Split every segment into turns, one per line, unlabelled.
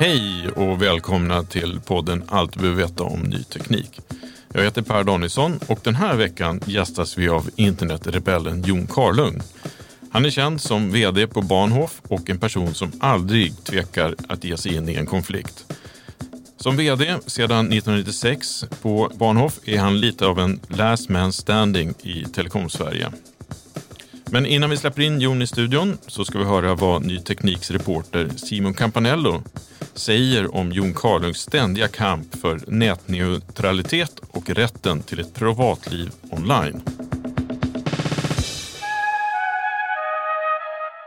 Hej och välkomna till podden Allt du behöver veta om ny teknik. Jag heter Per Danielsson och den här veckan gästas vi av internetrebellen Jon Karlung. Han är känd som VD på Bahnhof och en person som aldrig tvekar att ge sig in i en konflikt. Som VD sedan 1996 på Bahnhof är han lite av en last man standing i Telekom-Sverige. Men innan vi släpper in Jon i studion så ska vi höra vad Ny Tekniks reporter Simon Campanello säger om Jon Karlungs ständiga kamp för nätneutralitet och rätten till ett privatliv online.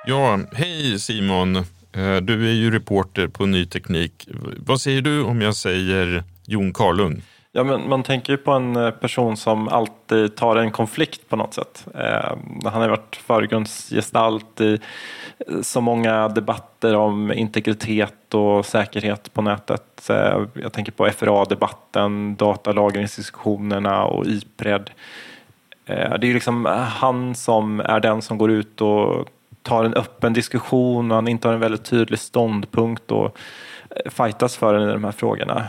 Ja, hej Simon. Eh, du är ju reporter på Ny Teknik. Vad säger du om jag säger Jon Karlung?
Ja, men man tänker ju på en eh, person som alltid tar en konflikt på något sätt. Eh, han har varit förgrundsgestalt i eh, så många debatter om integritet och säkerhet på nätet. Eh, jag tänker på FRA-debatten, datalagringsdiskussionerna och Ipred. Eh, det är ju liksom eh, han som är den som går ut och tar en öppen diskussion och han intar en väldigt tydlig ståndpunkt och fightas för den i de här frågorna.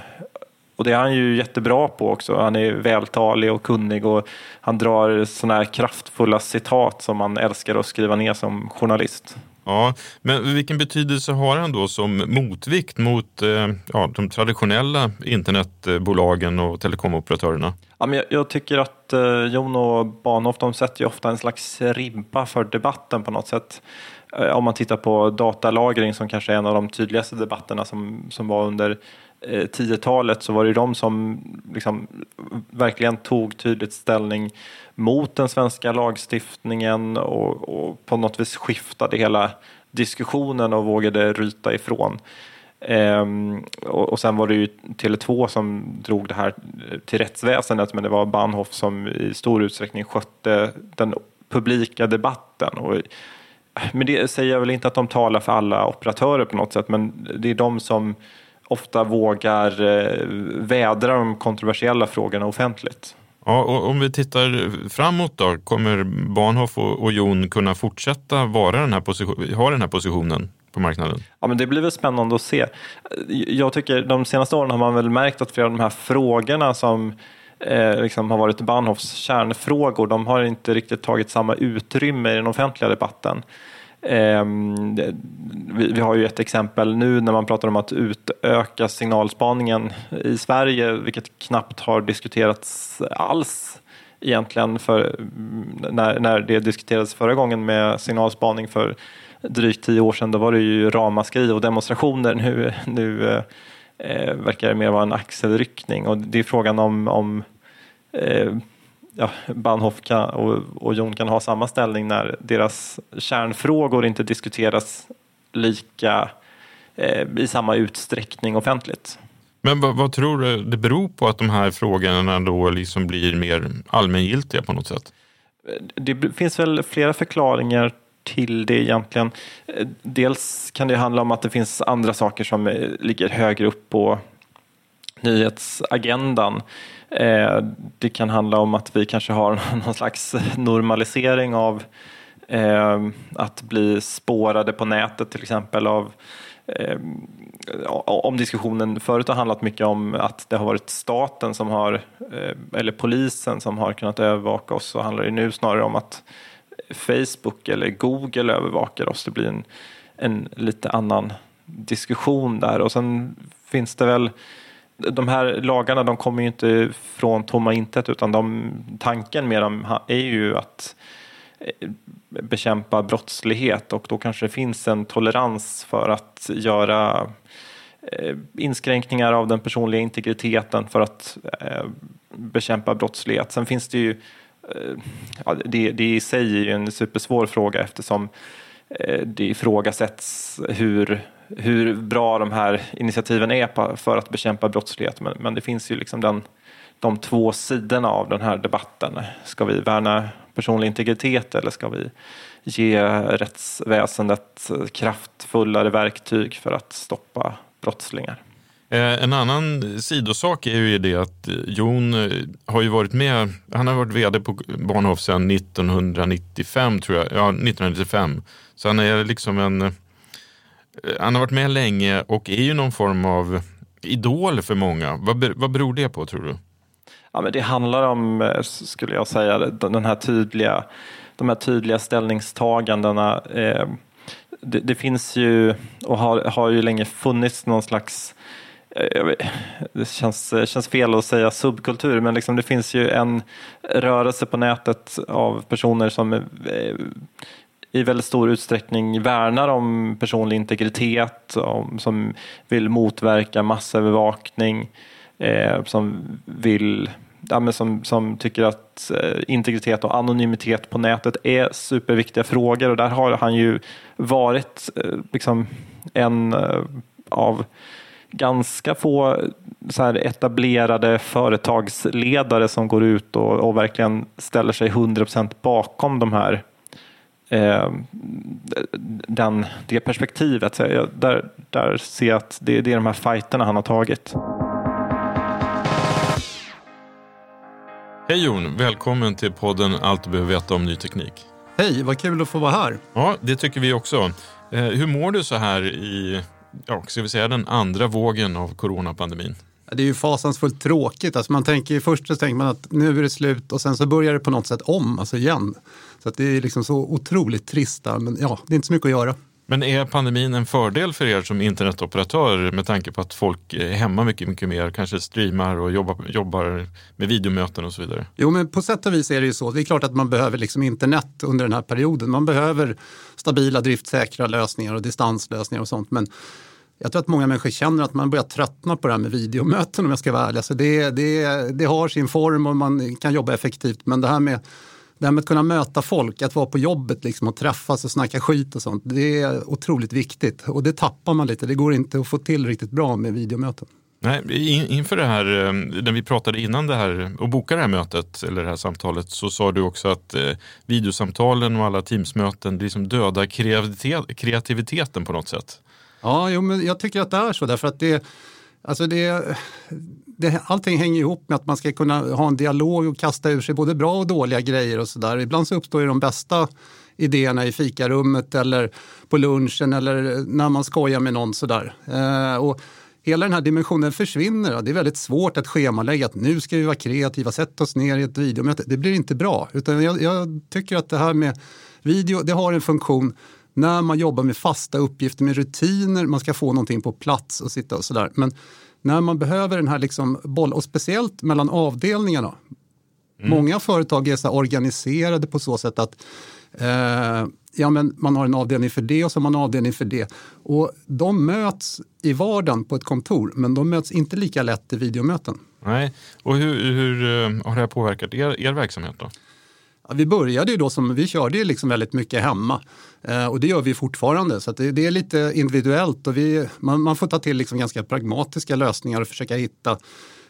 Och det är han ju jättebra på också. Han är vältalig och kunnig och han drar sådana här kraftfulla citat som man älskar att skriva ner som journalist.
Ja, men vilken betydelse har han då som motvikt mot eh, ja, de traditionella internetbolagen och telekomoperatörerna?
Ja, men jag, jag tycker att eh, Jon och Bahnhof de sätter ju ofta en slags ribba för debatten på något sätt. Eh, om man tittar på datalagring som kanske är en av de tydligaste debatterna som, som var under Eh, 10-talet så var det ju de som liksom verkligen tog tydligt ställning mot den svenska lagstiftningen och, och på något vis skiftade hela diskussionen och vågade ryta ifrån. Ehm, och, och sen var det ju Tele2 som drog det här eh, till rättsväsendet men det var Bahnhof som i stor utsträckning skötte den publika debatten. Och, eh, men det säger jag väl inte att de talar för alla operatörer på något sätt men det är de som ofta vågar eh, vädra de kontroversiella frågorna offentligt.
Ja, om vi tittar framåt då, kommer Bahnhof och, och Jon kunna fortsätta vara den här position, ha den här positionen på marknaden?
Ja, men det blir väl spännande att se. Jag tycker de senaste åren har man väl märkt att flera av de här frågorna som eh, liksom har varit Bahnhofs kärnfrågor, de har inte riktigt tagit samma utrymme i den offentliga debatten. Ehm, vi, vi har ju ett exempel nu när man pratar om att utöka signalspaningen i Sverige, vilket knappt har diskuterats alls egentligen för mm, när, när det diskuterades förra gången med signalspaning för drygt tio år sedan, då var det ju ramaskri och demonstrationer. Nu, nu eh, verkar det mer vara en axelryckning och det är frågan om, om eh, ja, Bahnhof kan, och, och Jon kan ha samma ställning när deras kärnfrågor inte diskuteras lika eh, i samma utsträckning offentligt.
Men vad, vad, tror du det beror på att de här frågorna då liksom blir mer allmängiltiga på något sätt?
Det finns väl flera förklaringar till det egentligen. Dels kan det handla om att det finns andra saker som ligger högre upp på nyhetsagendan. Eh, det kan handla om att vi kanske har någon slags normalisering av eh, att bli spårade på nätet till exempel av eh, om diskussionen förut har handlat mycket om att det har varit staten som har, eller polisen som har kunnat övervaka oss så handlar det nu snarare om att Facebook eller Google övervakar oss. Det blir en, en lite annan diskussion där och sen finns det väl de här lagarna de kommer ju inte från tomma intet utan de, tanken med dem är ju att eh, bekämpa brottslighet och då kanske det finns en tolerans för att göra eh, inskränkningar av den personliga integriteten för att eh, bekämpa brottslighet. Sen finns det ju, ja, det, det i sig är ju en supersvår fråga eftersom det ifrågasätts hur hur bra de här initiativen är för att bekämpa brottslighet. Men, men det finns ju liksom den, de två sidorna av den här debatten. Ska vi värna personlig integritet eller ska vi ge rättsväsendet kraftfullare verktyg för att stoppa brottslingar?
Eh, en annan sidosak är ju det att Jon eh, har ju varit med, han har varit vd på Bahnhof sedan 1995 tror jag, ja 1995. Så han är liksom en Eh, han har varit med länge och är ju någon form av idol för många. Vad, vad beror det på tror du?
Ja, men det handlar om, eh, skulle jag säga, den här tydliga, de här tydliga ställningstagandena. Eh, det, det, finns ju och har, har ju länge funnits någon slags det känns, känns fel att säga subkultur, men liksom det finns ju en rörelse på nätet av personer som i väldigt stor utsträckning värnar om personlig integritet, om, som vill motverka massövervakning, eh, som vill ja, som, som tycker att eh, integritet och anonymitet på nätet är superviktiga frågor. Och där har han ju varit eh, liksom en eh, av ganska få så här etablerade företagsledare som går ut och, och verkligen ställer sig 100% bakom de här eh, den, det perspektivet. Jag, där, där ser jag att det, det är de här fighterna han har tagit.
Hej Jon, välkommen till podden Allt du behöver veta om ny teknik.
Hej, vad kul att få vara här.
Ja, det tycker vi också. Eh, hur mår du så här i, ja, ska vi säga den andra vågen av coronapandemin?
Det är ju fasansfullt tråkigt. Alltså man tänker, först så tänker man att nu är det slut och sen så börjar det på något sätt om, alltså igen. Så det är liksom så otroligt trist men ja, det är inte så mycket att göra.
Men är pandemin en fördel för er som internetoperatör med tanke på att folk är hemma mycket, mycket mer, kanske streamar och jobbar, jobbar med videomöten och så vidare?
Jo, men på sätt och vis är det ju så. Det är klart att man behöver liksom internet under den här perioden. Man behöver stabila, driftsäkra lösningar och distanslösningar och sånt. Men jag tror att många människor känner att man börjar tröttna på det här med videomöten om jag ska vara ärlig. Alltså det, det, det har sin form och man kan jobba effektivt. Men det här med det här med att kunna möta folk, att vara på jobbet liksom och träffas och snacka skit och sånt, det är otroligt viktigt. Och det tappar man lite, det går inte att få till riktigt bra med videomöten.
Nej, inför det här, eh, när vi pratade innan det här och bokade det här mötet eller det här samtalet så sa du också att eh, videosamtalen och alla teamsmöten liksom dödar kreativiteten på något sätt.
Ja, jo, men jag tycker att det är så därför att det, alltså det, det, allting hänger ihop med att man ska kunna ha en dialog och kasta ur sig både bra och dåliga grejer och sådär. Ibland så uppstår ju de bästa idéerna i fikarummet eller på lunchen eller när man skojar med någon sådär. Eh, och hela den här dimensionen försvinner. Det är väldigt svårt att schemalägga att nu ska vi vara kreativa, sätta oss ner i ett videomöte. Det blir inte bra. Utan jag, jag tycker att det här med video, det har en funktion när man jobbar med fasta uppgifter, med rutiner, man ska få någonting på plats och sitta och sådär. Men när man behöver den här liksom boll, och speciellt mellan avdelningarna. Mm. Många företag är så organiserade på så sätt att eh, ja, men man har en avdelning för det och så har man en avdelning för det. Och de möts i vardagen på ett kontor, men de möts inte lika lätt i videomöten.
Nej, och hur, hur eh, har det här påverkat er, er verksamhet då?
Ja, vi började ju då som, vi körde ju liksom väldigt mycket hemma eh, och det gör vi fortfarande. Så det, det, är lite individuellt och vi, man, man, får ta till liksom ganska pragmatiska lösningar och försöka hitta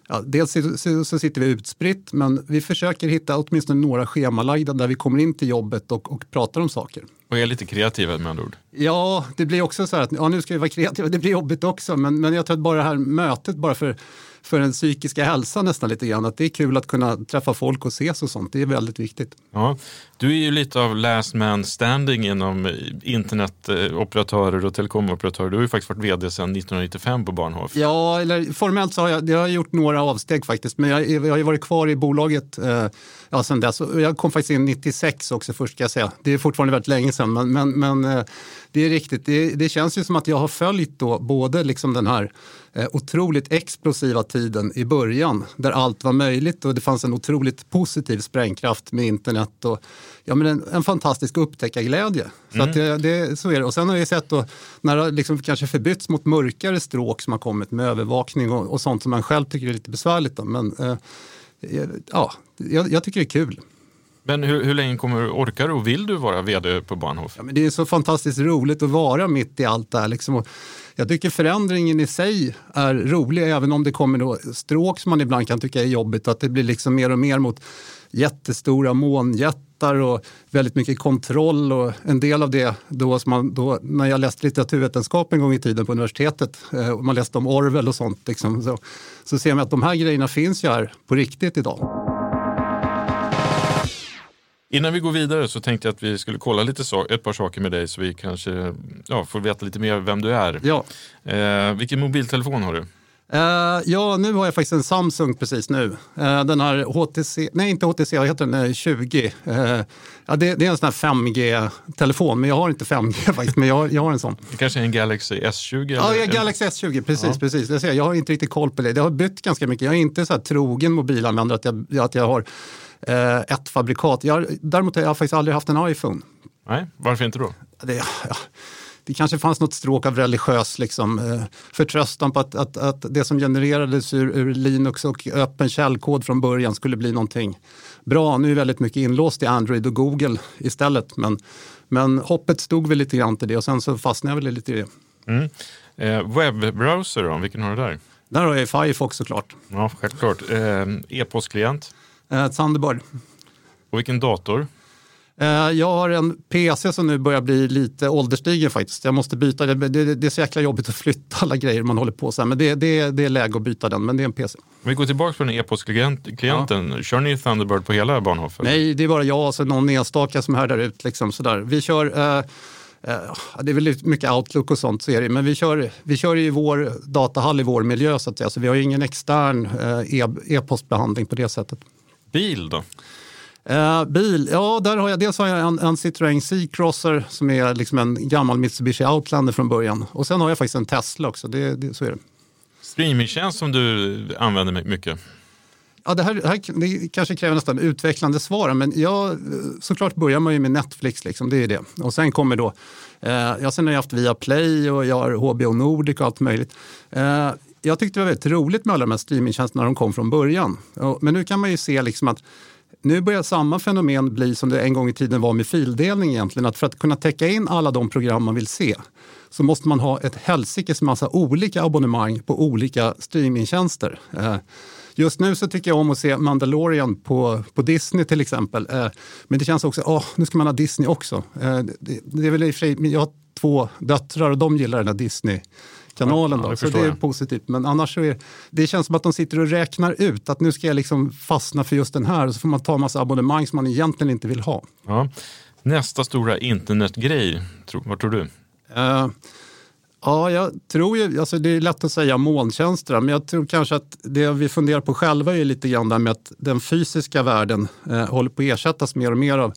Ja, dels så, så, sitter vi utspritt men vi försöker hitta åtminstone några schemalagda där vi kommer in till jobbet och, och pratar om saker.
Och är lite kreativa med andra ord?
Ja, det blir också så här att ja, nu ska vi vara kreativa. Det blir jobbigt också men, men jag tror att bara det här mötet bara för för den psykiska hälsan nästan lite grann. Att det är kul att kunna träffa folk och ses och sånt. Det är väldigt viktigt.
Ja, du är ju lite av last man standing inom internetoperatörer och telekomoperatörer. Du har ju faktiskt varit vd sedan 1995 på Bahnhof.
Ja, eller formellt så har jag, jag har gjort några avsteg faktiskt. Men jag, jag har ju varit kvar i bolaget eh, ja, sedan dess. Jag kom faktiskt in 96 också först ska jag säga. Det är fortfarande väldigt länge sedan. Men, men, men eh, det är riktigt. Det, det, känns ju som att jag har följt då både liksom den här eh, otroligt explosiva tiden i början där allt var möjligt och det fanns en otroligt positiv sprängkraft med internet och ja, men en, en fantastisk upptäckarglädje. Så, mm. det, det, så är det. Och sen har vi sett då, när det liksom kanske förbytts mot mörkare stråk som har kommit med övervakning och, och sånt som man själv tycker är lite besvärligt. Då. Men eh, ja, jag, jag tycker det är kul.
Men hur, hur länge kommer, orkar du och vill du vara vd på Bahnhof?
Ja, men det är så fantastiskt roligt att vara mitt i allt det här. Liksom. Jag tycker förändringen i sig är rolig, även om det kommer då stråk som man ibland kan tycka är jobbigt. Att det blir liksom mer och mer mot jättestora månjättar och väldigt mycket kontroll. Och en del av det, då, som man, då, när jag läste litteraturvetenskap en gång i tiden på universitetet, eh, och man läste om Orwell och sånt, liksom, så, så ser man att de här grejerna finns ju här på riktigt idag.
Innan vi går vidare så tänkte jag att vi skulle kolla lite so ett par saker med dig så vi kanske ja, får veta lite mer vem du är.
Ja.
Eh, vilken mobiltelefon har du?
Uh, ja, nu har jag faktiskt en Samsung precis nu. Uh, den har HTC, nej inte HTC, vad heter den? 20. Uh, ja, det, det, är en sån här 5G-telefon, men jag har inte 5G faktiskt, men jag, jag har en sån.
Det kanske är en Galaxy S20? Eller?
Ja, ja Galaxy S20, precis. Ja. precis. Jag, säger, jag har inte riktigt koll på det. Det har bytt ganska mycket. Jag är inte så här trogen mobilanvändare att jag, att jag har eh, ett fabrikat. Jag, däremot har jag faktiskt aldrig haft en iPhone.
Nej, varför inte då?
Det, ja, det kanske fanns något stråk av religiös liksom, eh, förtröstan på att, att, att det som genererades ur, ur, Linux och öppen källkod från början skulle bli någonting bra. Nu är väldigt mycket inlåst i Android och Google istället. Men, men hoppet stod väl lite grann till det och sen så fastnade jag väl lite i det.
Mm. Eh, webbrowser då, vilken har du där?
Där har jag Firefox såklart.
Ja, självklart. Eh, E-postklient?
Eh, Thunderbird.
Och vilken dator?
Eh, jag har en PC som nu börjar bli lite ålderstigen faktiskt. Jag måste byta. Det, det, det är så jäkla jobbigt att flytta alla grejer man håller på med. Men det, det, det är läge att byta den, men det är en PC.
Om vi går tillbaka på den e-postklienten. Ja. Kör ni Thunderbird på hela Bahnhof?
Nej, det är bara jag och någon enstaka som härdar ut. Liksom, sådär. Vi kör eh, eh, det är väl mycket Outlook och sånt, så är det. men vi kör, vi kör i vår datahall i vår miljö så att säga. Så vi har ingen extern eh, e-postbehandling på det sättet.
Bil då?
Uh, bil, ja där har jag dels har jag en, en Citroën C-crosser som är liksom en gammal Mitsubishi Outlander från början. Och sen har jag faktiskt en Tesla också, det, det, så är det.
Streamingtjänst som du använder mycket?
Ja, det här, det här det kanske kräver nästan utvecklande svar, men jag, såklart börjar man ju med Netflix, liksom, det är det. Och sen kommer då, eh, jag sen har jag haft Viaplay och jag har HBO Nordic och allt möjligt. Eh, jag tyckte det var väldigt roligt med alla de här streamingtjänsterna när de kom från början. Men nu kan man ju se liksom att nu börjar samma fenomen bli som det en gång i tiden var med fildelning egentligen. Att för att kunna täcka in alla de program man vill se så måste man ha ett helsikes massa olika abonnemang på olika streamingtjänster. Eh, just nu så tycker jag om att se Mandalorian på, på Disney till exempel. Eh, men det känns också, åh, nu ska man ha Disney också. Eh, det, det är väl i och för sig, jag har två döttrar och de gillar den där Disney kanalen. Då, ja, så det är positivt. Men annars så är det känns som att de sitter och räknar ut att nu ska jag liksom fastna för just den här och så får man ta en massa abonnemang som man egentligen inte vill ha.
Ja. Nästa stora internetgrej, vad tror du? Uh,
ja, jag tror ju, alltså det är lätt att säga molntjänster, men jag tror kanske att det vi funderar på själva är lite grann där med att den fysiska världen eh, håller på att ersättas mer och mer av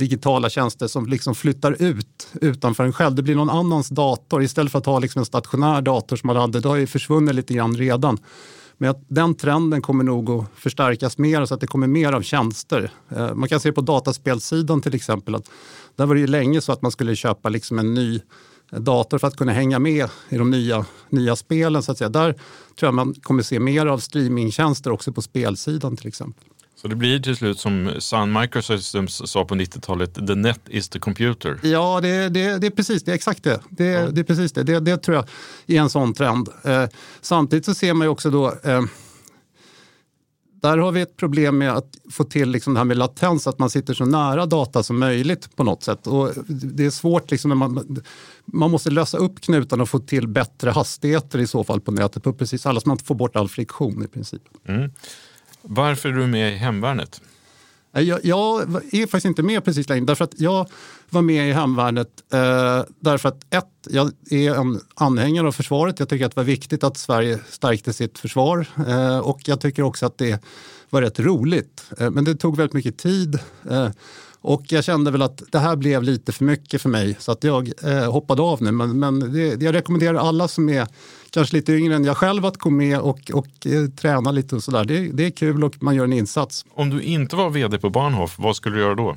digitala tjänster som liksom flyttar ut utanför en själv. Det blir någon annans dator istället för att ha liksom en stationär dator som man hade. Det har ju försvunnit lite grann redan. Men att den trenden kommer nog att förstärkas mer så att det kommer mer av tjänster. Eh, man kan se på dataspelsidan till exempel. att Där var det ju länge så att man skulle köpa liksom en ny dator för att kunna hänga med i de nya, nya spelen. Så att säga. Där tror jag man kommer se mer av streamingtjänster också på spelsidan till exempel.
Så det blir till slut som Sun Microsystems sa på 90-talet, the net is the computer.
Ja, det, det, det är precis det, exakt det. Det, ja. det är precis det. det. Det tror jag är en sån trend. Eh, samtidigt så ser man ju också då eh, där har vi ett problem med att få till liksom det här med latens, att man sitter så nära data som möjligt på något sätt. Och det är svårt, liksom när man, man måste lösa upp knutarna och få till bättre hastigheter i så fall på nätet på precis alla, så man får bort all friktion i princip.
Mm. Varför är du med i Hemvärnet?
Eh, jag, jag är faktiskt inte med precis längre därför att jag var med i Hemvärnet eh, därför att ett, jag är en anhängare av försvaret. Jag tycker att det var viktigt att Sverige stärkte sitt försvar eh, och jag tycker också att det var rätt roligt. Eh, men det tog väldigt mycket tid eh, och jag kände väl att det här blev lite för mycket för mig så att jag eh, hoppade av nu. Men, men det, jag rekommenderar alla som är kanske lite yngre än jag själv att gå med och, och eh, träna lite och sådär. Det, det är kul och man gör en insats.
Om du inte var vd på Bahnhof, vad skulle du göra då?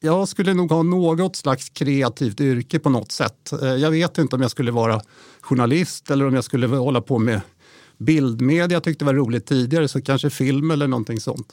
Jag skulle nog ha något slags kreativt yrke på något sätt. Eh, jag vet inte om jag skulle vara journalist eller om jag skulle hålla på med bildmedia. Jag tyckte det var roligt tidigare, så kanske film eller någonting sånt.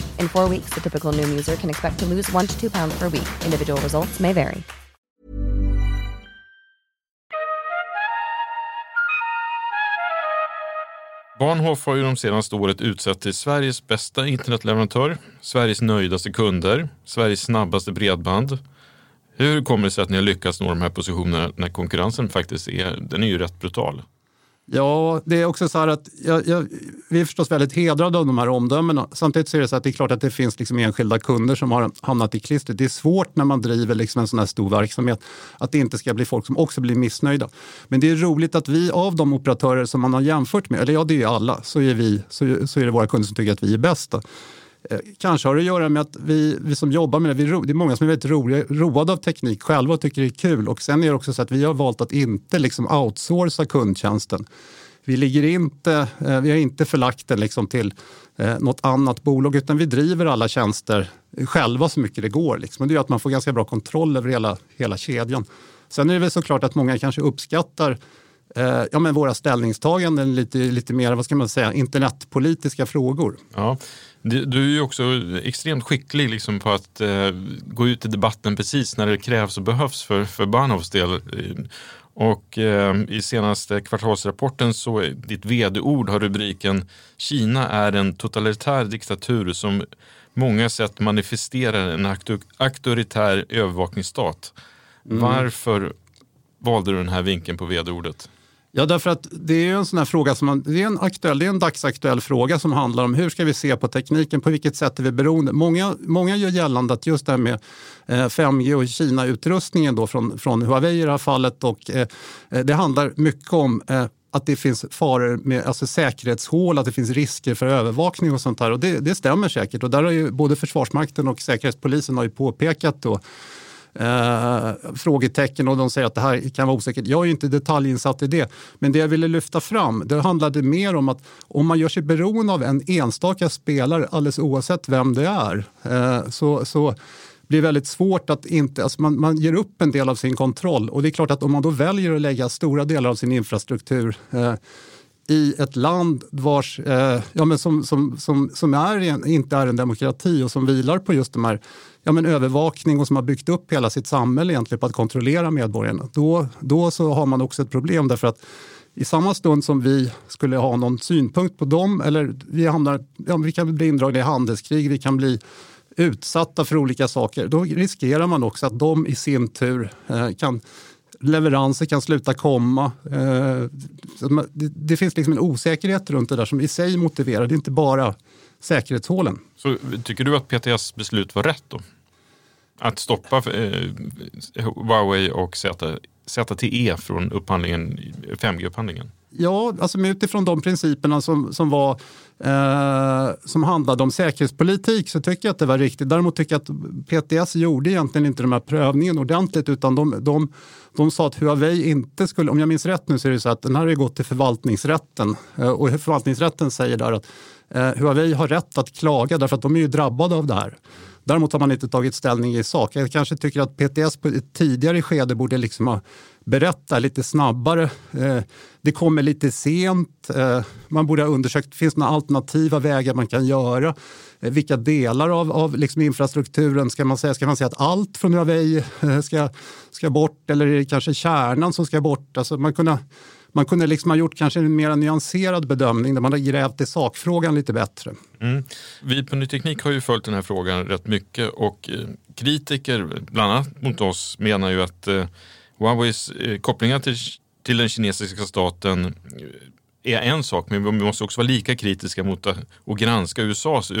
In four weeks, the typical new user can expect to lose one to two pounds per week. Individual results may vary.
Bahnhof har ju de senaste året utsett till Sveriges bästa internetleverantör, Sveriges nöjdaste kunder, Sveriges snabbaste bredband. Hur kommer det sig att ni har lyckats nå de här positionerna när konkurrensen faktiskt är, den är ju rätt brutal?
Ja, det är också så här att jag, jag, vi är förstås väldigt hedrade av de här omdömena. Samtidigt så är det så att det är klart att det finns liksom enskilda kunder som har hamnat i klistret. Det är svårt när man driver liksom en sån här stor verksamhet att det inte ska bli folk som också blir missnöjda. Men det är roligt att vi av de operatörer som man har jämfört med, eller ja det är ju alla, så är, vi, så, så är det våra kunder som tycker att vi är bäst. Eh, kanske har det att göra med att vi, vi som jobbar med det, vi, det är många som är väldigt roliga, roade av teknik själva och tycker det är kul. Och sen är det också så att vi har valt att inte liksom outsourca kundtjänsten. Vi, ligger inte, eh, vi har inte förlagt den liksom till eh, något annat bolag utan vi driver alla tjänster själva så mycket det går. Liksom. Och det gör att man får ganska bra kontroll över hela, hela kedjan. Sen är det väl såklart att många kanske uppskattar eh, ja, men våra ställningstaganden lite, lite mer vad ska man säga, internetpolitiska frågor.
Ja. Du är ju också extremt skicklig liksom på att eh, gå ut i debatten precis när det krävs och behövs för, för Bahnhofs del. Och eh, i senaste kvartalsrapporten så ditt vd-ord har rubriken Kina är en totalitär diktatur som många sätt manifesterar en auktoritär övervakningsstat. Mm. Varför valde du den här vinkeln på vd-ordet?
Ja, därför att det är en sån här fråga som man, det är en, aktuell, det är en dagsaktuell fråga som handlar om hur ska vi se på tekniken, på vilket sätt är vi beroende? Många, många gör gällande att just det här med eh, 5G och Kina-utrustningen då från, från Huawei i det här fallet och eh, eh, det handlar mycket om eh, att det finns faror med alltså säkerhetshål, att det finns risker för övervakning och sånt där. Och det, det stämmer säkert. Och där har ju både Försvarsmakten och Säkerhetspolisen har ju påpekat då eh, frågetecken och de säger att det här kan vara osäkert. Jag är ju inte detaljinsatt i det. Men det jag ville lyfta fram det handlade mer om att om man gör sig beroende av en enstaka spelare alldeles oavsett vem det är eh, så, så blir väldigt svårt att inte, alltså man, man ger upp en del av sin kontroll och det är klart att om man då väljer att lägga stora delar av sin infrastruktur eh, i ett land vars, eh, ja, men som, som, som, som är, inte är en demokrati och som vilar på just de här ja, men övervakning och som har byggt upp hela sitt samhälle egentligen på att kontrollera medborgarna. Då, då så har man också ett problem därför att i samma stund som vi skulle ha någon synpunkt på dem eller vi, hamnar, ja, vi kan bli indragna i handelskrig, vi kan bli utsatta för olika saker, då riskerar man också att de i sin tur eh, kan leveranser kan sluta komma. Eh, det, finns liksom en osäkerhet runt det där som i sig motiverar, det är inte bara säkerhetshålen.
Så tycker du att PTS beslut var rätt då? Att stoppa eh, Huawei och ZTE från upphandlingen, 5G-upphandlingen?
Ja, alltså utifrån de principerna som, som, var, eh, som handlade om säkerhetspolitik så tycker jag att det var riktigt. Däremot tycker jag att PTS gjorde egentligen inte den här prövningen ordentligt utan de, de, de sa att Huawei inte skulle, om jag minns rätt nu så är det så att den här har gått till förvaltningsrätten eh, och förvaltningsrätten säger där att eh, Huawei har rätt att klaga därför att de är ju drabbade av det här. Däremot har man inte tagit ställning i sak. Jag kanske tycker att PTS på ett tidigare skede borde liksom ha berättat lite snabbare. Eh, det kommer lite sent. Eh, man borde ha undersökt, finns det några alternativa vägar man kan göra? Eh, vilka delar av, av liksom infrastrukturen ska man säga? Ska man säga att allt från Huawei ska, ska bort eller är det kanske kärnan som ska bort? Alltså man kunde man kunde liksom ha gjort kanske en mer nyanserad bedömning där man har grävt i sakfrågan lite bättre.
Mm. Vi på Ny Teknik har ju följt den här frågan rätt mycket och eh, kritiker, bland annat mot oss, menar ju att eh, Huaweis eh, kopplingar till, till den kinesiska staten är en sak, men vi måste också vara lika kritiska mot att granska USAs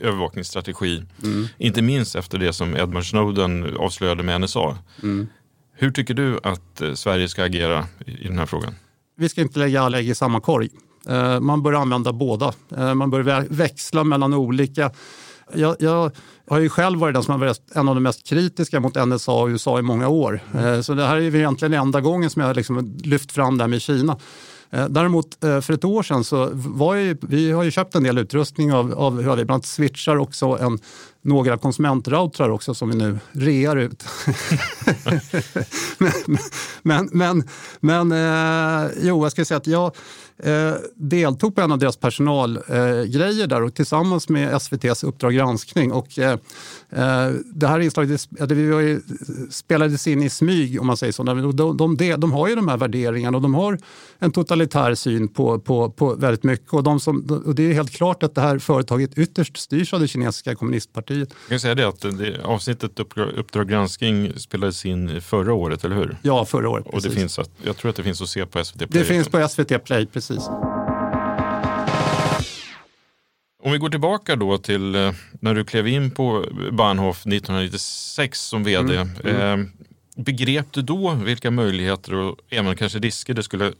övervakningsstrategi. Mm. Inte minst efter det som Edward Snowden avslöjade med NSA. Mm. Hur tycker du att eh, Sverige ska agera i den här frågan?
Vi ska inte lägga alla ägg i samma korg. Eh, man bör använda båda. Eh, man bör växla mellan olika. Jag, jag har ju själv varit den som har varit en av de mest kritiska mot NSA och USA i många år. Så det här är egentligen enda gången som jag liksom lyft fram det här med Kina. Eh, däremot eh, för ett år sedan så var ju, vi har ju köpt en del utrustning av, av Huawei, bland annat switchar också en några konsumentroutrar också som vi nu rear ut. men men, men, men eh, jo, jag ska säga att jag eh, deltog på en av deras personalgrejer eh, där och tillsammans med SVTs Uppdrag granskning. Och, eh, eh, det här inslaget det spelades in i smyg om man säger så. De, de, de, de, har ju de här värderingarna och de har en totalitär syn på, på, på väldigt mycket. Och, de som, och det är helt klart att det här företaget ytterst styrs av det kinesiska kommunistpartiet.
Jag kan säga det att det, avsnittet Uppdrag granskning spelades in förra året, eller hur?
Ja, förra året.
Och det finns att, jag tror att det finns att se på SVT Play.
Det finns på SVT Play, precis.
Om vi går tillbaka då till eh, när du klev in på Bahnhof 1996 som vd. Mm, mm. Eh, begrep du då vilka möjligheter och även kanske risker det skulle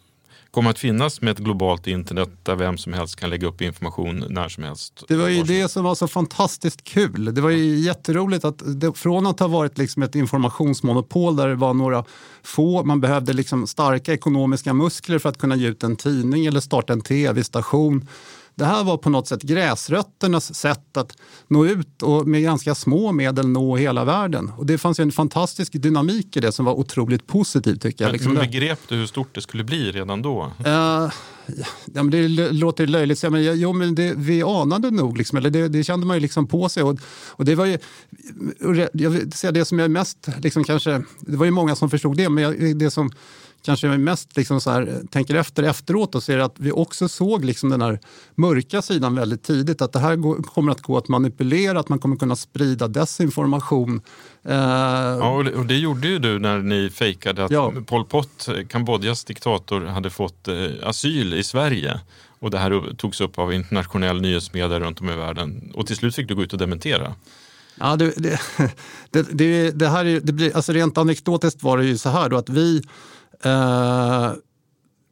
kommer att finnas med ett globalt internet där vem som helst kan lägga upp information när som helst.
Det var ju det som var så fantastiskt kul. Det var ju jätteroligt att det, från att ha varit liksom ett informationsmonopol där det var några få, man behövde liksom starka ekonomiska muskler för att kunna ge ut en tidning eller starta en tv-station det här var på något sätt gräsrötternas sätt att nå ut och med ganska små medel nå hela världen. Och det fanns en fantastisk dynamik i det som var otroligt positiv tycker jag.
Liksom men begrep du hur stort det skulle bli redan då? Uh,
ja, men det låter löjligt, men, jo, men det, vi anade nog, liksom, eller det, det kände man ju liksom på sig. Och, och det var ju, jag vill säga det som jag mest, liksom kanske, det var ju många som förstod det, men jag, det som kanske mest liksom så här, tänker efter efteråt och ser att vi också såg liksom den här mörka sidan väldigt tidigt. Att det här går, kommer att gå att manipulera, att man kommer kunna sprida desinformation.
Eh, ja, och det gjorde ju du när ni fejkade att ja. Pol Pot, Kambodjas diktator, hade fått eh, asyl i Sverige. Och det här togs upp av internationell nyhetsmedia runt om i världen. Och till slut fick du gå ut och dementera.
Ja, det, det, det, det här är, det blir, alltså rent anekdotiskt var det ju så här då att vi eh,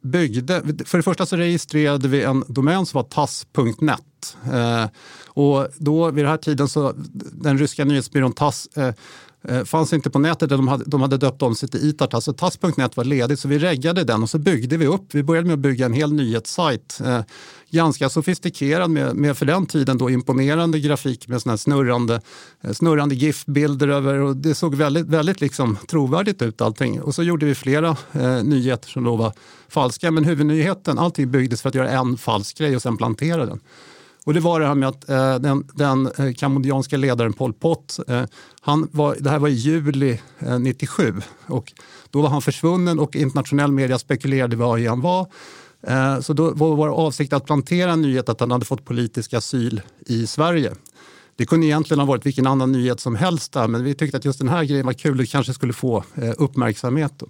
byggde, för det första så registrerade vi en domän som var tass.net. Eh, och då vid den här tiden så den ryska nyhetsbyrån TASS eh, Eh, fanns inte på nätet, de hade, de hade döpt om sig till Itartass alltså, och tass.net var ledigt så vi reggade den och så byggde vi upp. Vi började med att bygga en hel nyhetssajt. Eh, ganska sofistikerad med, med, för den tiden då imponerande grafik med såna snurrande, eh, snurrande GIF-bilder över och det såg väldigt, väldigt liksom trovärdigt ut allting. Och så gjorde vi flera eh, nyheter som då var falska men huvudnyheten, allting byggdes för att göra en falsk grej och sen plantera den. Och det var det här med att eh, den, den eh, kambodjanska ledaren Pol Pot, eh, han var, det här var i juli eh, 97 och då var han försvunnen och internationell media spekulerade var han var. Eh, så då var vår avsikt att plantera en nyhet att han hade fått politisk asyl i Sverige. Det kunde egentligen ha varit vilken annan nyhet som helst där, men vi tyckte att just den här grejen var kul och kanske skulle få uppmärksamhet. uppmärksamhet.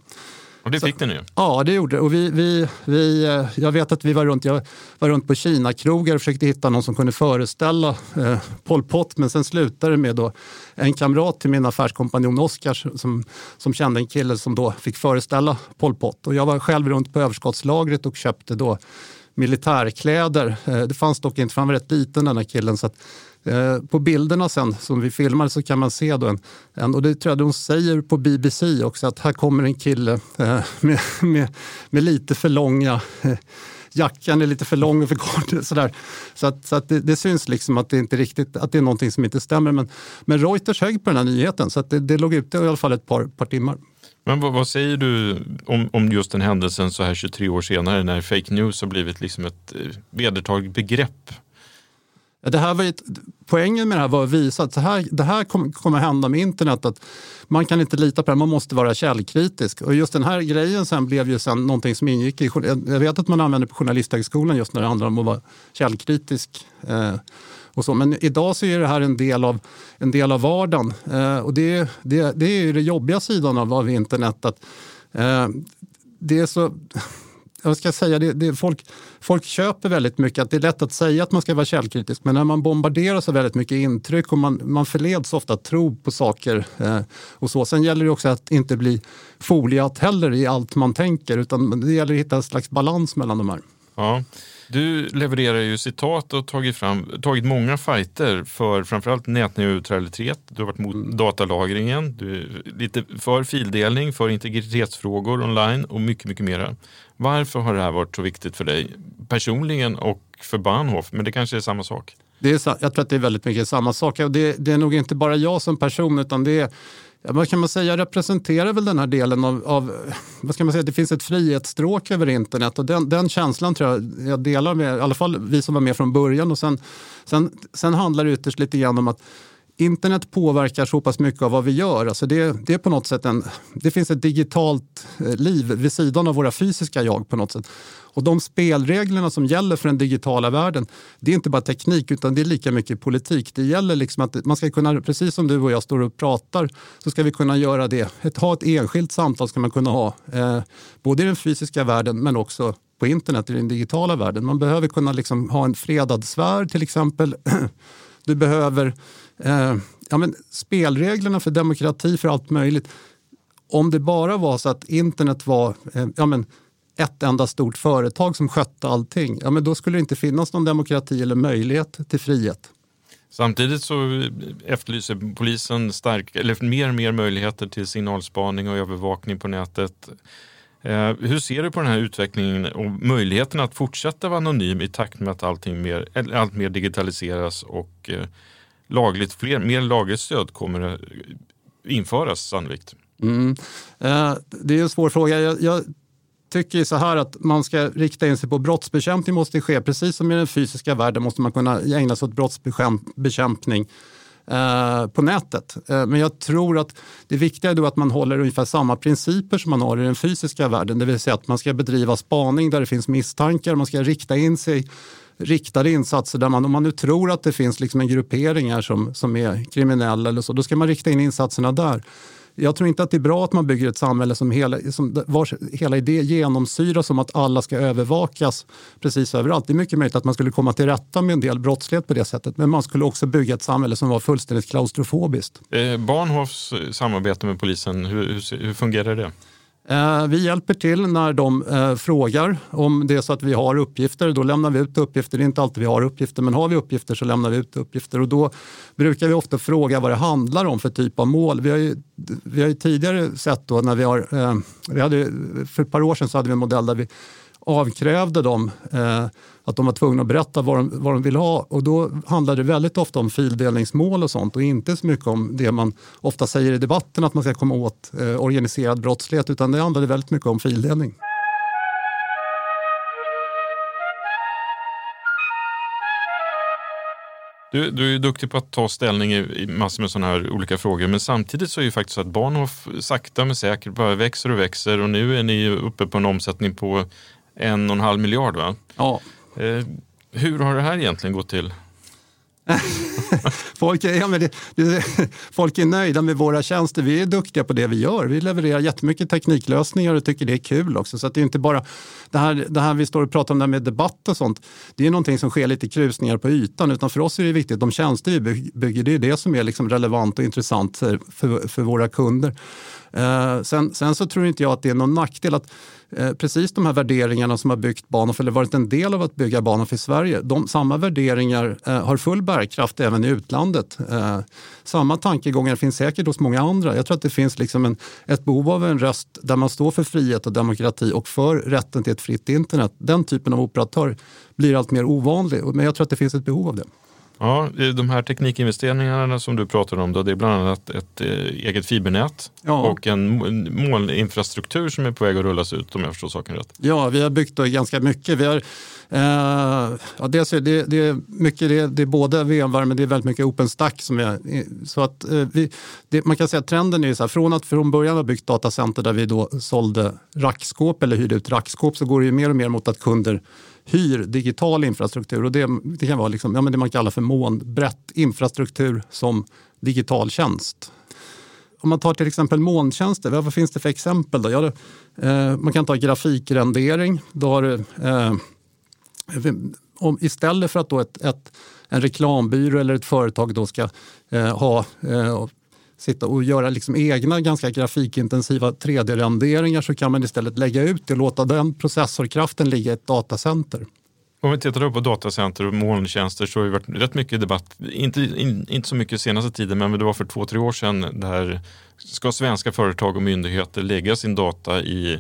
Och det fick ni ju.
Ja, det gjorde och vi, vi, vi, eh, Jag vet att vi var runt, jag var runt på Kina-krogar och försökte hitta någon som kunde föreställa eh, Pol Pot, men sen slutade det med då en kamrat till min affärskompanjon Oskar som, som kände en kille som då fick föreställa Pol Pot. Och jag var själv runt på överskottslagret och köpte då militärkläder. Eh, det fanns dock inte, för han var rätt liten den här killen. Så att, eh, på bilderna sen som vi filmade så kan man se då en, en och det tror jag de säger på BBC också, att här kommer en kille eh, med, med, med lite för långa eh, jackan är lite för lång och för kort. Sådär. Så, att, så att det, det, syns liksom att det inte riktigt att det är någonting som inte stämmer. Men, men Reuters högg på den här nyheten så att det, det låg ute i alla fall ett par, par timmar.
Men vad, vad, säger du om, om just den händelsen så här 23 år senare när fake news har blivit liksom ett eh, vedertaget begrepp?
Det här var ett, poängen med det här var att visa att det här, det här kommer kom hända med internet. Att man kan inte lita på det, man måste vara källkritisk. Och just den här grejen sen blev ju sen någonting som ingick i... Jag vet att man använder på Journalisthögskolan just när det handlar om att vara källkritisk. Eh, och så. Men idag så är det här en del av, en del av vardagen. Eh, och det, det, det är ju den jobbiga sidan av, av internet. Att, eh, det är så jag ska säga, det, det, folk, folk köper väldigt mycket att det är lätt att säga att man ska vara källkritisk men när man bombarderas av väldigt mycket intryck och man, man förleds ofta att tro på saker. Eh, och så. Sen gäller det också att inte bli foliat heller i allt man tänker utan det gäller att hitta en slags balans mellan de här.
Ja. Du levererar ju citat och tagit, fram, tagit många fighter för framförallt nätneutralitet. Du har varit mot mm. datalagringen, du är lite för fildelning, för integritetsfrågor online och mycket, mycket mera. Varför har det här varit så viktigt för dig personligen och för Bahnhof? Men det kanske är samma sak?
Det är, jag tror att det är väldigt mycket samma sak. Det, det är nog inte bara jag som person utan det är vad kan man säga, representerar väl den här delen av, av, vad ska man säga, det finns ett frihetsstråk över internet och den, den känslan tror jag jag delar med, i alla fall vi som var med från början och sen, sen, sen handlar det ytterst lite grann om att internet påverkar så pass mycket av vad vi gör. Alltså det, det, är på något sätt en, det finns ett digitalt eh, liv vid sidan av våra fysiska jag på något sätt. Och de spelreglerna som gäller för den digitala världen, det är inte bara teknik utan det är lika mycket politik. Det gäller liksom att man ska kunna, precis som du och jag står och pratar, så ska vi kunna göra det. Ett, ha ett enskilt samtal ska man kunna ha, eh, både i den fysiska världen men också på internet, i den digitala världen. Man behöver kunna liksom ha en fredad sfär till exempel. Du behöver eh, ja, men spelreglerna för demokrati, för allt möjligt. Om det bara var så att internet var eh, ja, men ett enda stort företag som skötte allting, ja, men då skulle det inte finnas någon demokrati eller möjlighet till frihet.
Samtidigt så efterlyser polisen stark, eller mer och mer möjligheter till signalspaning och övervakning på nätet. Eh, hur ser du på den här utvecklingen och möjligheten att fortsätta vara anonym i takt med att allting mer, allt mer digitaliseras och eh, lagligt, fler, mer lagligt stöd kommer att införas sannolikt?
Mm. Eh, det är en svår fråga. Jag, jag tycker så här att man ska rikta in sig på brottsbekämpning måste ske. Precis som i den fysiska världen måste man kunna ägna sig åt brottsbekämpning eh, på nätet. Eh, men jag tror att det viktiga är då att man håller ungefär samma principer som man har i den fysiska världen. Det vill säga att man ska bedriva spaning där det finns misstankar, man ska rikta in sig riktade insatser där man, om man nu tror att det finns liksom en gruppering här som, som är kriminell eller så, då ska man rikta in insatserna där. Jag tror inte att det är bra att man bygger ett samhälle som hela, som vars hela idé genomsyras om att alla ska övervakas precis överallt. Det är mycket möjligt att man skulle komma till rätta med en del brottslighet på det sättet. Men man skulle också bygga ett samhälle som var fullständigt klaustrofobiskt.
Eh, Barnhofs samarbete med polisen, hur, hur, hur fungerar det?
Eh, vi hjälper till när de eh, frågar om det är så att vi har uppgifter. Då lämnar vi ut uppgifter. Det är inte alltid vi har uppgifter, men har vi uppgifter så lämnar vi ut uppgifter. Och då brukar vi ofta fråga vad det handlar om för typ av mål. Vi har ju, vi har ju tidigare sett då när vi har, eh, vi hade, för ett par år sedan så hade vi en modell där vi avkrävde dem eh, att de var tvungna att berätta vad de, vad de vill ha. Och då handlade det väldigt ofta om fildelningsmål och sånt och inte så mycket om det man ofta säger i debatten att man ska komma åt eh, organiserad brottslighet utan det handlade väldigt mycket om fildelning.
Du, du är duktig på att ta ställning i, i massor med sådana här olika frågor men samtidigt så är det faktiskt så att Bahnhof sakta men säkert bara växer och växer och nu är ni uppe på en omsättning på en och en halv miljard va?
Ja.
Eh, hur har det här egentligen gått till?
folk, är, ja, det, det, folk är nöjda med våra tjänster. Vi är duktiga på det vi gör. Vi levererar jättemycket tekniklösningar och tycker det är kul också. Så det är inte bara det här, det här vi står och pratar om där med debatt och sånt. Det är någonting som sker lite krusningar på ytan. Utan för oss är det viktigt, de tjänster vi bygger, det är det som är liksom relevant och intressant för, för våra kunder. Eh, sen, sen, så tror inte jag att det är någon nackdel att eh, precis de här värderingarna som har byggt Bahnhof eller varit en del av att bygga Bahnhof i Sverige, de, samma värderingar eh, har full bärkraft även i utlandet. Eh, samma tankegångar finns säkert hos många andra. Jag tror att det finns liksom en, ett behov av en röst där man står för frihet och demokrati och för rätten till ett fritt internet. Den typen av operatör blir allt mer ovanlig, men jag tror att det finns ett behov av det.
Ja, de här teknikinvesteringarna som du pratar om, då, det är bland annat ett eh, eget fibernät ja. och en molninfrastruktur som är på väg att rullas ut om jag förstår saken rätt.
Ja, vi har byggt ganska mycket. Vi har, eh, ja, dels är det, det, är mycket, det, det är både VMware men det är väldigt mycket OpenStack. Som är, så att, eh, vi, det, man kan säga att trenden är så här, från att från början ha byggt datacenter där vi då sålde rackskåp eller hyrde ut rackskåp så går det ju mer och mer mot att kunder hyr digital infrastruktur. Och det, det kan vara liksom, ja, men det man kallar för molnbrett infrastruktur som digital tjänst. Om man tar till exempel molntjänster, vad finns det för exempel? Då? Ja, eh, man kan ta grafikrendering. Då har, eh, om, istället för att då ett, ett, en reklambyrå eller ett företag då ska eh, ha eh, sitta och göra liksom egna ganska grafikintensiva 3D-renderingar så kan man istället lägga ut det och låta den processorkraften ligga i ett datacenter.
Om vi tittar på datacenter och molntjänster så har det varit rätt mycket debatt, inte, in, inte så mycket senaste tiden, men det var för två, tre år sedan där ska svenska företag och myndigheter lägga sin data i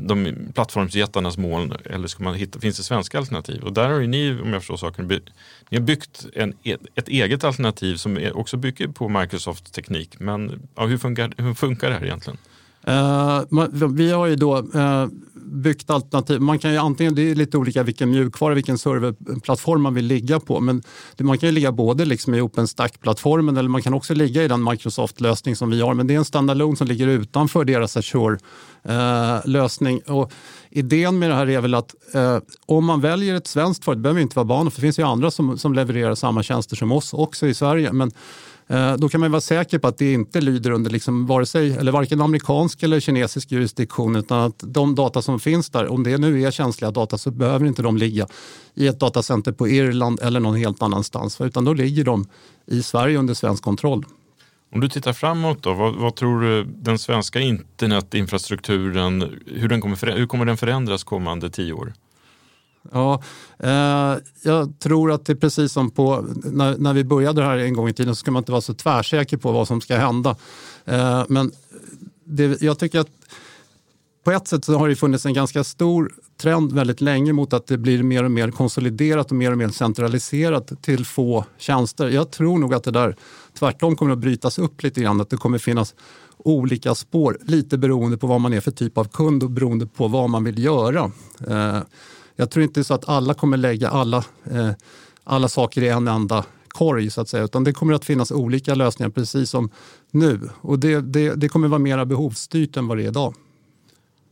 de plattformsjättarnas moln eller ska man hitta, finns det svenska alternativ? Och där har ju ni, om jag förstår saken, ni har byggt en, e- ett eget alternativ som också bygger på Microsofts teknik. Men ja, hur, funkar, hur funkar det här egentligen?
Uh, vi har ju då uh, byggt alternativ. Man kan ju antingen, det är lite olika vilken mjukvara, vilken serverplattform man vill ligga på. Men man kan ju ligga både liksom i OpenStack-plattformen eller man kan också ligga i den Microsoft-lösning som vi har. Men det är en standalone som ligger utanför deras Azure-lösning. Eh, Och idén med det här är väl att eh, om man väljer ett svenskt företag, det behöver inte vara Bahnhof, det finns ju andra som, som levererar samma tjänster som oss också i Sverige. Men Eh, då kan man vara säker på att det inte lyder under liksom vare sig, eller varken amerikansk eller kinesisk jurisdiktion utan att de data som finns där, om det nu är känsliga data så behöver inte de ligga i ett datacenter på Irland eller någon helt annanstans utan då ligger de i Sverige under svensk kontroll.
Om du tittar framåt då, vad, vad, tror du den svenska internetinfrastrukturen, hur, den kommer, hur kommer den förändras kommande tio år?
Ja, eh, jag tror att det är precis som på, när, när vi började här en gång i tiden så ska man inte vara så tvärsäker på vad som ska hända. Eh, men det, jag tycker att på ett sätt så har det funnits en ganska stor trend väldigt länge mot att det blir mer och mer konsoliderat och mer och mer centraliserat till få tjänster. Jag tror nog att det där tvärtom kommer att brytas upp lite grann, att det kommer finnas olika spår, lite beroende på vad man är för typ av kund och beroende på vad man vill göra. Eh, jag tror inte så att alla kommer lägga alla, eh, alla saker i en enda korg så att säga, utan det kommer att finnas olika lösningar precis som nu. Och det, det, det kommer vara mer behovsstyrt än vad det är idag.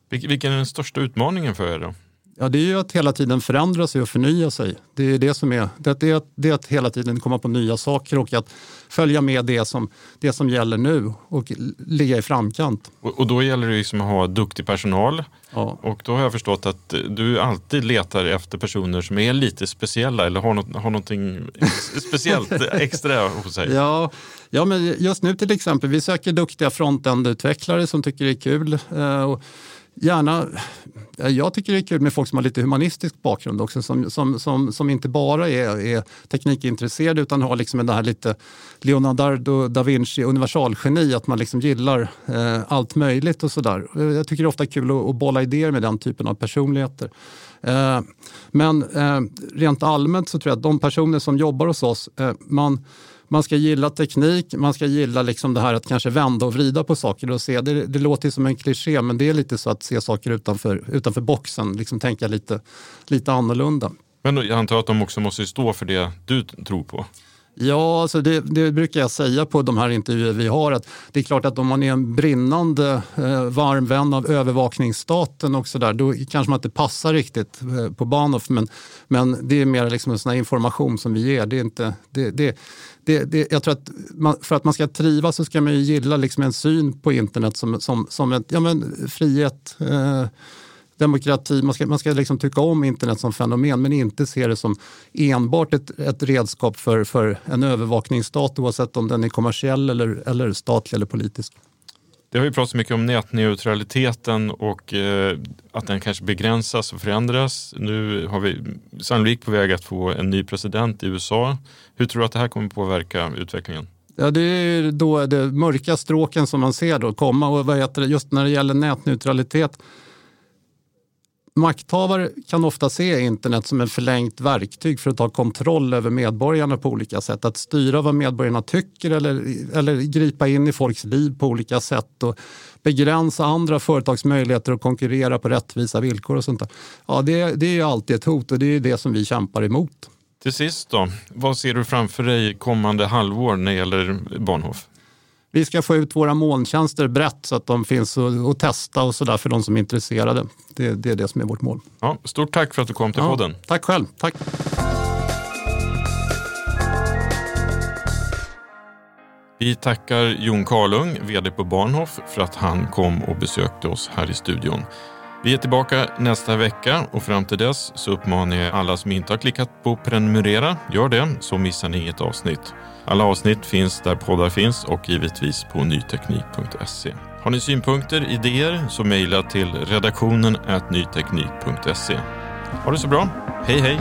Vilken är den största utmaningen för er då?
Ja, det är ju att hela tiden förändra sig och förnya sig. Det är det som är, det är, det är att hela tiden komma på nya saker och att följa med det som, det som gäller nu och ligga i framkant.
Och, och då gäller det liksom att ha duktig personal. Ja. Och då har jag förstått att du alltid letar efter personer som är lite speciella eller har, något, har någonting speciellt extra hos sig.
Ja, ja, men just nu till exempel, vi söker duktiga frontend-utvecklare som tycker det är kul. Eh, och gärna, jag tycker det är kul med folk som har lite humanistisk bakgrund också, som, som, som, som inte bara är, är teknikintresserade utan har liksom det här lite Leonardo da Vinci universalgeni, att man liksom gillar eh, allt möjligt och sådär. Jag tycker det är ofta kul att, att bolla idéer med den typen av personligheter. Eh, men eh, rent allmänt så tror jag att de personer som jobbar hos oss, eh, man man ska gilla teknik, man ska gilla liksom det här att kanske vända och vrida på saker och se. Det, det låter som en kliché men det är lite så att se saker utanför, utanför boxen, liksom tänka lite, lite annorlunda.
Men jag antar att de också måste stå för det du tror på?
Ja, alltså det, det, brukar jag säga på de här intervjuer vi har. att Det är klart att om man är en brinnande eh, varm vän av övervakningsstaten och så där, då kanske man inte passar riktigt eh, på Bahnhof. Men, men det är mer liksom en sån information som vi ger. Det är inte, det, det, det, det, jag tror att man, för att man ska trivas så ska man ju gilla liksom en syn på internet som, som, som ett, ja men, frihet, eh, demokrati. Man ska, man ska liksom tycka om internet som fenomen men inte se det som enbart ett, ett redskap för, för en övervakningsstat oavsett om den är kommersiell eller, eller statlig eller politisk.
Det har ju pratats mycket om nätneutraliteten och eh, att den kanske begränsas och förändras. Nu har vi sannolikt på väg att få en ny president i USA. Hur tror du att det här kommer påverka utvecklingen?
Ja, det är då det mörka stråken som man ser då komma och vad heter det, just när det gäller nätneutralitet Makthavare kan ofta se internet som ett förlängt verktyg för att ta kontroll över medborgarna på olika sätt. Att styra vad medborgarna tycker eller, eller gripa in i folks liv på olika sätt och begränsa andra företags möjligheter att konkurrera på rättvisa villkor och sånt där. Ja, det, det är alltid ett hot och det är det som vi kämpar emot.
Till sist då, vad ser du framför dig kommande halvår när det gäller Bahnhof?
Vi ska få ut våra molntjänster brett så att de finns att testa och sådär för de som är intresserade. Det, det, är det som är vårt mål.
Ja, stort tack för att du kom till ja, podden.
Tack själv. Tack.
Vi tackar Jon Karlung, vd på Barnhof, för att han kom och besökte oss här i studion. Vi är tillbaka nästa vecka och fram till dess så uppmanar jag alla som inte har klickat på prenumerera, gör det så missar ni inget avsnitt. Alla avsnitt finns där poddar finns och givetvis på nyteknik.se. Har ni synpunkter, idéer så mejla till redaktionen nyteknik.se. Ha det så bra. Hej hej!